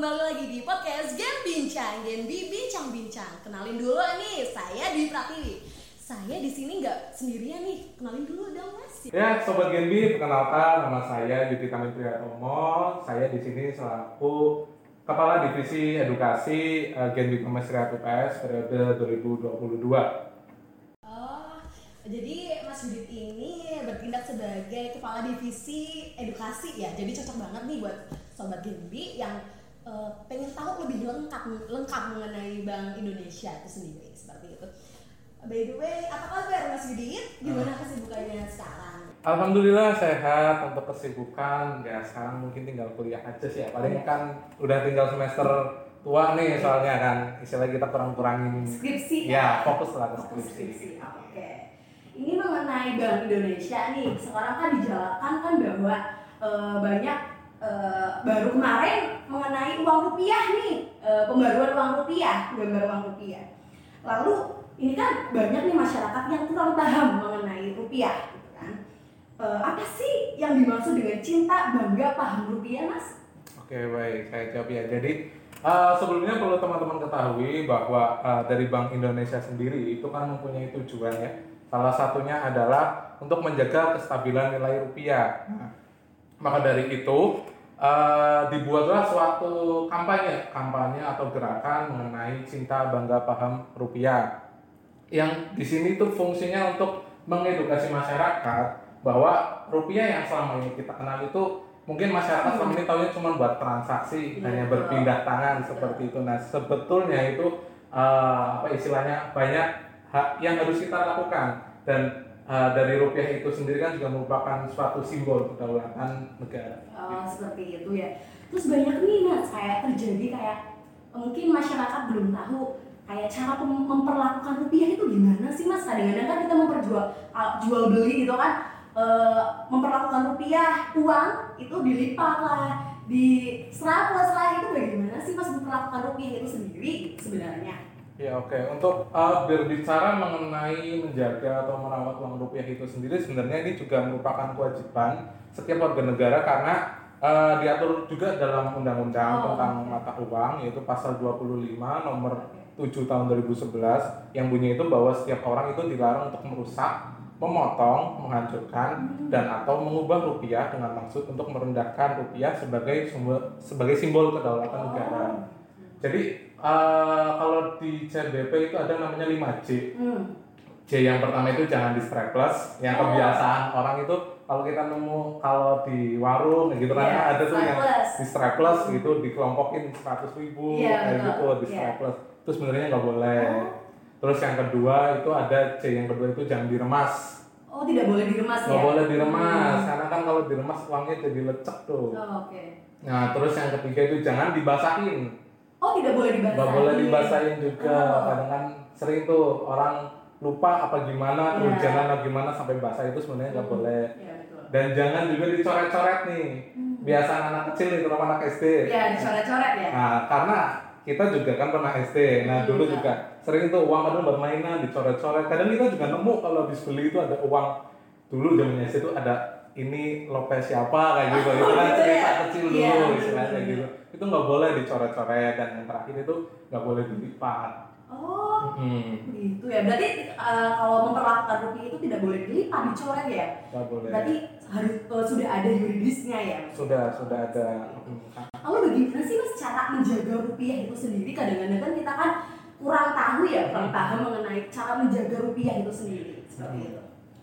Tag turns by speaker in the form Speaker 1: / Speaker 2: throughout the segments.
Speaker 1: kembali lagi di podcast Gen Bincang, Gen Bi Bincang Bincang. Kenalin dulu nih, saya Dwi Pratiwi. Saya di sini nggak sendirian nih. Kenalin dulu dong Mas.
Speaker 2: Ya, sobat Genbi, perkenalkan nama saya Yudi Kami Priyatomo. Saya di sini selaku Kepala Divisi Edukasi uh, Genbi Kementerian UPS periode 2022.
Speaker 1: Oh, jadi Mas Yudit ini bertindak sebagai kepala divisi edukasi ya. Jadi cocok banget nih buat sobat Genbi yang uh, pengen tahu lebih lengkap lengkap mengenai Bank Indonesia itu sendiri seperti itu. By the way, apa kabar Mas Yudit? Gimana kesibukannya sekarang?
Speaker 2: Alhamdulillah sehat untuk kesibukan. Ya sekarang mungkin tinggal kuliah aja sih ya. Paling kan udah tinggal semester tua nih soalnya kan. Istilahnya kita kurang-kurangin.
Speaker 1: Skripsi.
Speaker 2: Ya fokus lah ke
Speaker 1: Fokus
Speaker 2: skripsi.
Speaker 1: skripsi. Oke. Ini mengenai Bank Indonesia nih. Sekarang kan dijalankan kan bahwa eh, banyak eh, baru kemarin mengenai uang rupiah nih, eh, pembaruan uang rupiah, gambar uang rupiah. Lalu ini kan banyak nih masyarakat yang kurang paham mengenai rupiah, gitu kan? Eh, apa sih yang dimaksud dengan cinta bangga paham rupiah, Mas?
Speaker 2: Oke baik, saya jawab ya. Jadi uh, sebelumnya perlu teman-teman ketahui bahwa uh, dari Bank Indonesia sendiri itu kan mempunyai tujuan ya. Salah satunya adalah untuk menjaga kestabilan nilai rupiah. Nah, maka dari itu uh, dibuatlah suatu kampanye, kampanye atau gerakan mengenai cinta bangga paham rupiah. Yang di sini tuh fungsinya untuk mengedukasi masyarakat bahwa rupiah yang selama ini kita kenal itu mungkin masyarakat selama ini tahunya cuma buat transaksi
Speaker 1: Iya,
Speaker 2: hanya berpindah tangan seperti itu. Nah sebetulnya itu eh, apa istilahnya banyak hak yang harus kita lakukan. Dan eh, dari rupiah itu sendiri kan juga merupakan suatu simbol kedaulatan negara
Speaker 1: Oh, seperti itu ya. Terus banyak nih mas kayak terjadi kayak mungkin masyarakat belum tahu kayak cara memperlakukan rupiah itu gimana sih mas? Kadang-kadang kan kita memperjual ah, jual beli gitu kan eh, memperlakukan rupiah uang itu dilipat lah di plus lah itu bagaimana sih mas memperlakukan rupiah itu sendiri sebenarnya?
Speaker 2: Ya oke, untuk uh, berbicara mengenai menjaga atau merawat uang rupiah itu sendiri sebenarnya ini juga merupakan kewajiban setiap warga negara karena uh, diatur juga dalam undang-undang
Speaker 1: Oh,
Speaker 2: tentang
Speaker 1: oke.
Speaker 2: mata uang yaitu pasal 25 nomor 7 tahun 2011 yang bunyi itu bahwa setiap orang itu dilarang untuk merusak, memotong, menghancurkan dan atau mengubah rupiah dengan maksud untuk merendahkan rupiah sebagai sumber sebagai simbol kedaulatan negara. Jadi eh, kalau di CBP itu ada namanya 5J.
Speaker 1: Hmm.
Speaker 2: J yang pertama itu jangan di strapless, yang
Speaker 1: Oh.
Speaker 2: kebiasaan orang itu kalau kita nemu kalau di warung gitu kan
Speaker 1: Iya,
Speaker 2: ada tuh yang di strapless gitu dikelompokin 100 ribu
Speaker 1: Iya,
Speaker 2: kayak gitu di
Speaker 1: Iya.
Speaker 2: strapless. Itu sebenarnya nggak boleh.
Speaker 1: Oh.
Speaker 2: Terus yang kedua itu ada J yang kedua itu jangan diremas.
Speaker 1: Oh tidak boleh diremas
Speaker 2: Nggak
Speaker 1: ya?
Speaker 2: boleh diremas
Speaker 1: Hmm.
Speaker 2: karena kan kalau diremas uangnya jadi lecek tuh.
Speaker 1: Oh, Oke.
Speaker 2: Nah, terus yang ketiga itu jangan dibasahin.
Speaker 1: Oh tidak boleh dibasahin.
Speaker 2: Nggak boleh dibasahin juga.
Speaker 1: Oh.
Speaker 2: Kadang kan sering tuh orang lupa apa gimana,
Speaker 1: Iya.
Speaker 2: kehujanan apa gimana sampai basah itu sebenarnya nggak
Speaker 1: Hmm.
Speaker 2: boleh.
Speaker 1: Iya betul.
Speaker 2: Dan jangan juga dicoret-coret nih.
Speaker 1: Hmm.
Speaker 2: Biasa anak kecil nih, terutama anak SD.
Speaker 1: Ya dicoret-coret ya.
Speaker 2: Nah, karena kita juga kan pernah SD. Nah,
Speaker 1: Hmm,
Speaker 2: dulu
Speaker 1: iya.
Speaker 2: juga sering tuh uang kadang buat mainan dicoret-coret. Kadang kita juga nemu kalau di beli itu ada uang. Dulu zaman SD itu ada ini Lopez siapa kayak gitu. itu kan
Speaker 1: gitu
Speaker 2: cerita
Speaker 1: ya?
Speaker 2: kecil
Speaker 1: Iya,
Speaker 2: dulu
Speaker 1: betul.
Speaker 2: istilahnya kayak gitu. Itu nggak boleh dicoret-coret dan yang terakhir itu nggak boleh dilipat.
Speaker 1: Oh
Speaker 2: Hmm,
Speaker 1: gitu ya. Berarti eh, kalau memperlakukan rupiah itu tidak boleh dilipat, dicoret ya.
Speaker 2: nggak boleh.
Speaker 1: Berarti harus eh, sudah ada yuridisnya ya.
Speaker 2: Sudah sudah ada.
Speaker 1: Lalu bagaimana sih mas cara menjaga rupiah itu sendiri? Kadang-kadang kan kita kan kurang tahu ya, kurang paham mengenai cara menjaga rupiah itu sendiri. Seperti
Speaker 2: Hmm.
Speaker 1: itu.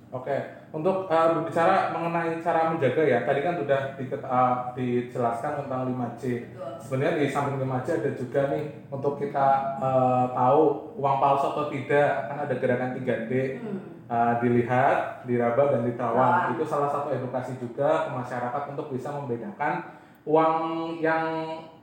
Speaker 2: Oke, untuk uh, berbicara mengenai cara menjaga ya, tadi kan sudah diket- uh, dijelaskan tentang 5C.
Speaker 1: Betul.
Speaker 2: Sebenarnya di samping 5C ada juga nih untuk kita uh, tahu uang palsu atau tidak, kan ada gerakan 3D.
Speaker 1: Hmm.
Speaker 2: Uh, dilihat, diraba dan ditawan.
Speaker 1: Tawan.
Speaker 2: Itu salah satu edukasi juga ke masyarakat untuk bisa membedakan uang yang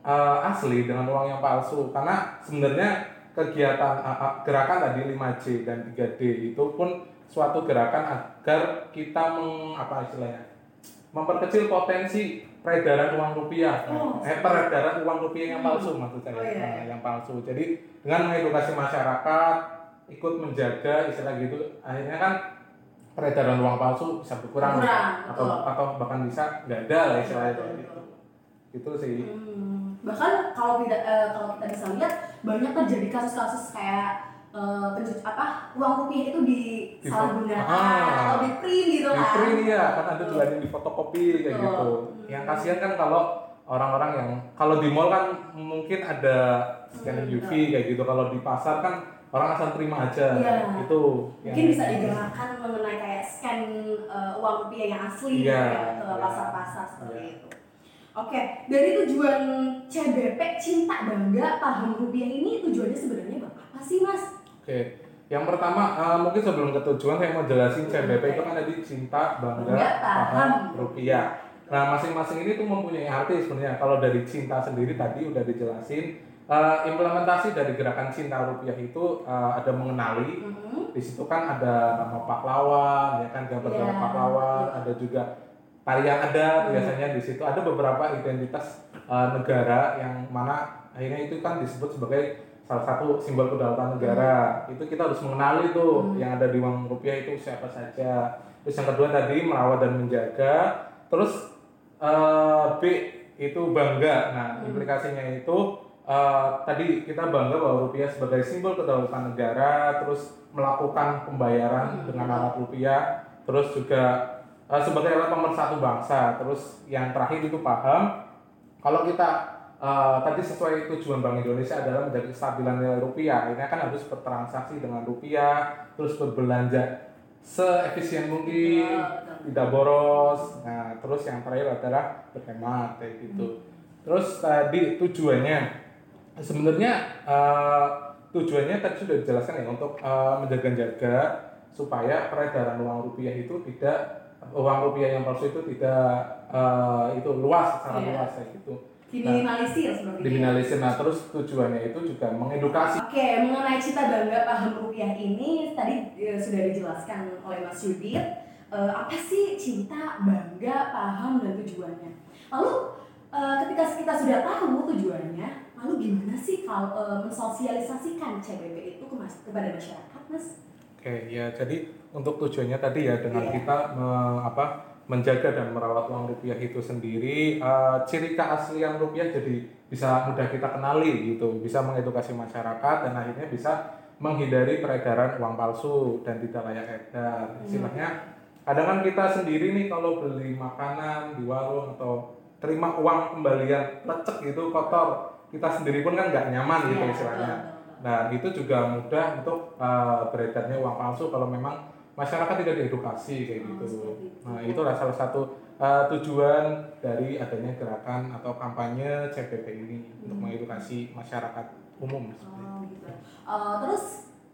Speaker 2: uh, asli dengan uang yang palsu. Karena sebenarnya kegiatan uh, uh, gerakan tadi 5C dan 3D itu pun suatu gerakan agar kita meng, apa istilahnya memperkecil potensi peredaran uang rupiah,
Speaker 1: Oh.
Speaker 2: eh peredaran uang rupiah yang palsu maksud saya,
Speaker 1: Oh, iya.
Speaker 2: Nah, yang palsu. Jadi dengan mengedukasi masyarakat ikut menjaga istilah gitu, akhirnya kan peredaran uang palsu bisa berkurang
Speaker 1: Berkurang,
Speaker 2: atau
Speaker 1: betul.
Speaker 2: atau bahkan bisa nggak ada lah istilahnya
Speaker 1: Betul,
Speaker 2: kayak
Speaker 1: betul.
Speaker 2: gitu. Itu sih.
Speaker 1: Hmm, bahkan kalau tidak eh, kalau kita bisa lihat banyak terjadi kasus-kasus kayak pencuci apa uang rupiah itu disalahgunakan
Speaker 2: Ah.
Speaker 1: atau di print gitu
Speaker 2: Di
Speaker 1: kan
Speaker 2: print ya, kan ada juga yang di fotokopi kayak
Speaker 1: Betul.
Speaker 2: gitu.
Speaker 1: Hmm.
Speaker 2: Yang kasihan kan kalau orang-orang yang kalau di mall kan mungkin ada scan
Speaker 1: Hmm,
Speaker 2: UV kayak gitu. Kalau di pasar kan orang asal terima aja.
Speaker 1: Iya.
Speaker 2: Itu
Speaker 1: mungkin
Speaker 2: yang-
Speaker 1: bisa digerakkan mengenai kayak scan eh, uang rupiah yang asli
Speaker 2: Iya,
Speaker 1: gitu ya, ke
Speaker 2: iya.
Speaker 1: pasar-pasar seperti
Speaker 2: Iya.
Speaker 1: itu oke dari tujuan CBP cinta bangga paham rupiah ini tujuannya sebenarnya apa sih mas
Speaker 2: Oke, yang pertama eh, mungkin sebelum ke tujuan saya mau jelasin CBP itu kan tadi cinta, bangga,
Speaker 1: Bangga, paham.
Speaker 2: rupiah. Nah masing-masing ini tuh mempunyai arti sebenarnya. Kalau dari cinta sendiri tadi udah dijelasin. eh, implementasi dari gerakan cinta rupiah itu eh, ada mengenali.
Speaker 1: Mhm.
Speaker 2: Di situ kan ada nama pahlawan, ya kan gambar
Speaker 1: Iya.
Speaker 2: gambar pahlawan. Ada juga tarian adat
Speaker 1: Hmm.
Speaker 2: biasanya di situ. Ada beberapa identitas eh, negara yang mana akhirnya itu kan disebut sebagai salah satu simbol kedaulatan negara itu kita harus mengenali tuh
Speaker 1: Hmm.
Speaker 2: yang ada di uang rupiah itu siapa saja terus yang kedua tadi merawat dan menjaga terus eh, B itu bangga nah
Speaker 1: Hmm.
Speaker 2: implikasinya itu eh, tadi kita bangga bahwa rupiah sebagai simbol kedaulatan negara terus melakukan pembayaran
Speaker 1: Hmm.
Speaker 2: dengan alat rupiah terus juga eh, sebagai alat pemersatu bangsa terus yang terakhir itu paham kalau kita Uh, tadi sesuai tujuan Bank Indonesia adalah menjaga kestabilan nilai rupiah. Ini kan harus bertransaksi dengan rupiah, terus berbelanja seefisien mungkin,
Speaker 1: betul.
Speaker 2: tidak boros. Nah, terus yang terakhir adalah berhemat kayak gitu. Terus tadi tujuannya sebenarnya uh, tujuannya tadi sudah dijelaskan ya untuk uh, menjaga-jaga supaya peredaran uang rupiah itu tidak uang rupiah yang palsu itu tidak uh, itu luas secara
Speaker 1: Iya.
Speaker 2: luas kayak gitu
Speaker 1: diminimalisir seperti itu.
Speaker 2: diminalisir. Nah, terus tujuannya itu juga mengedukasi.
Speaker 1: Oke, mengenai cita bangga paham rupiah ini tadi eh, sudah dijelaskan oleh Mas Yudit. Eh, apa sih cinta, bangga, paham dan tujuannya? Lalu eh, ketika kita sudah tahu tujuannya, lalu gimana sih kalau eh, mensosialisasikan CBP itu ke mas- kepada masyarakat, Mas?
Speaker 2: Oke, ya jadi untuk tujuannya tadi ya dengan
Speaker 1: Iya.
Speaker 2: kita me- apa menjaga dan merawat uang rupiah itu sendiri, eh, ciri keaslian rupiah jadi bisa mudah kita kenali gitu, bisa mengedukasi masyarakat dan akhirnya bisa menghindari peredaran uang palsu dan tidak layak edar. Istilahnya kadang kan kita sendiri nih kalau beli makanan di warung atau terima uang kembalian lecek gitu kotor, kita sendiri pun kan nggak nyaman gitu
Speaker 1: Iya,
Speaker 2: istilahnya. Nah, itu juga mudah untuk uh, beredarnya uang palsu kalau memang masyarakat tidak diedukasi kayak
Speaker 1: Oh,
Speaker 2: gitu.
Speaker 1: itu.
Speaker 2: Nah, itulah salah satu uh, tujuan dari adanya gerakan atau kampanye CPP ini untuk
Speaker 1: Hmm.
Speaker 2: mengedukasi masyarakat umum. seperti itu.
Speaker 1: Oh, gitu. Eh, terus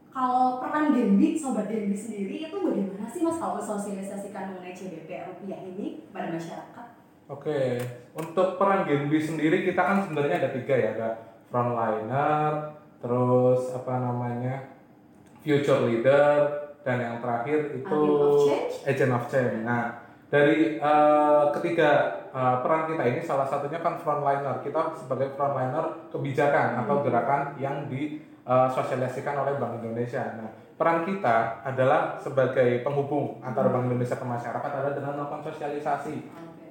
Speaker 1: kalau peran Genbi, sobat Genbi sendiri itu bagaimana sih Mas kalau mensosialisasikan mengenai CBP rupiah ini kepada masyarakat?
Speaker 2: Oke, untuk peran Genbi sendiri kita kan sebenarnya ada tiga ya, ada frontliner, terus apa namanya future leader, dan yang terakhir itu
Speaker 1: Agent of change?
Speaker 2: agent of change. Nah, dari eh, ketiga eh, peran kita ini salah satunya kan frontliner. Kita sebagai frontliner kebijakan atau gerakan yang disosialisasikan oleh Bank Indonesia. Nah, peran kita adalah sebagai penghubung antara Bank Indonesia ke masyarakat adalah dengan melakukan sosialisasi.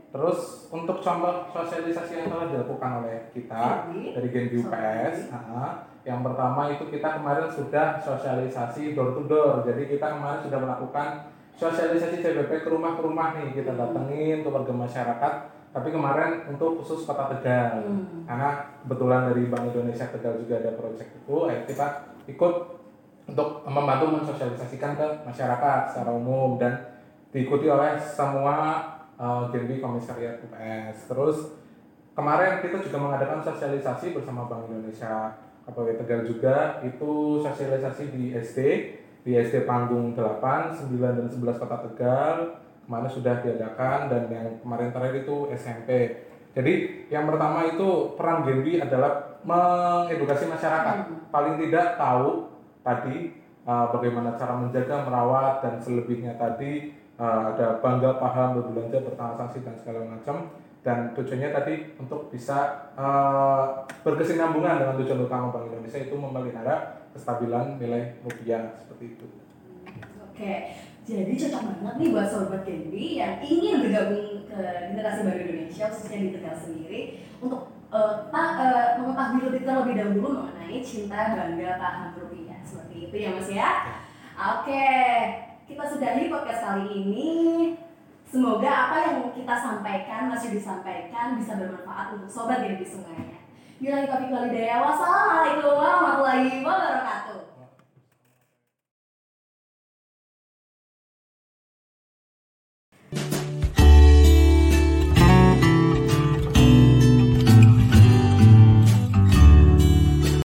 Speaker 2: Terus untuk contoh sosialisasi yang telah dilakukan oleh kita
Speaker 1: Genbi.
Speaker 2: dari Genbi UPS, nah, yang pertama itu kita kemarin sudah sosialisasi door to door. Jadi kita kemarin sudah melakukan sosialisasi CBP ke rumah ke rumah nih kita datengin ke warga masyarakat. Tapi kemarin untuk khusus Kota Tegal,
Speaker 1: Hmm.
Speaker 2: karena kebetulan dari Bank Indonesia Tegal juga ada proyek itu, akhirnya kita ikut untuk membantu mensosialisasikan ke masyarakat secara umum dan diikuti oleh semua uh, Genbi Komisariat UPS. Terus kemarin kita juga mengadakan sosialisasi bersama Bank Indonesia KPW Tegal juga itu sosialisasi di SD di SD Panggung 8, 9 dan 11 Kota Tegal kemarin sudah diadakan dan yang kemarin terakhir itu SMP. Jadi yang pertama itu peran Genbi adalah mengedukasi masyarakat
Speaker 1: Hmm.
Speaker 2: paling tidak tahu tadi uh, bagaimana cara menjaga, merawat dan selebihnya tadi uh, ada bangga, paham, berbelanja, bertransaksi dan segala macam dan tujuannya tadi untuk bisa uh, berkesinambungan dengan tujuan utama Bank Indonesia itu memelihara kestabilan nilai rupiah seperti itu.
Speaker 1: Oke, Jadi cocok banget nih buat sobat Genbi yang ingin bergabung ke generasi baru Indonesia khususnya di Tegal sendiri untuk eh, ta- eh, mengetahui lebih terlebih dahulu mengenai cinta bangga paham rupiah seperti itu ya Mas ya. Oke, kita sudahi podcast kali ini. Semoga apa yang kita sampaikan masih disampaikan bisa bermanfaat untuk sobat Genbi semuanya. Bila kita Wassalamualaikum warahmatullahi wabarakatuh.